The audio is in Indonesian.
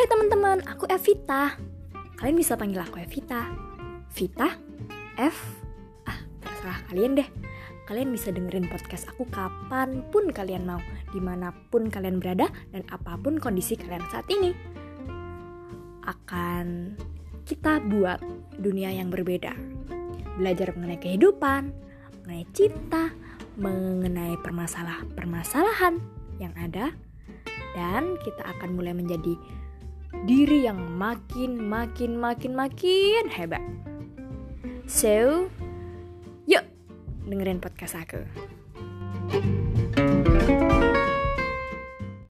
Hai teman-teman, aku Evita. Kalian bisa panggil aku Evita. Vita, F, ah terserah kalian deh. Kalian bisa dengerin podcast aku kapan pun kalian mau, di mana pun kalian berada, dan apa pun kondisi kalian saat ini. Akan kita buat dunia yang berbeda. Belajar mengenai kehidupan, mengenai cinta, mengenai permasalahan-permasalahan yang ada, dan kita akan mulai menjadi diri yang makin makin makin makin hebat. So, yuk dengerin podcast aku. thank you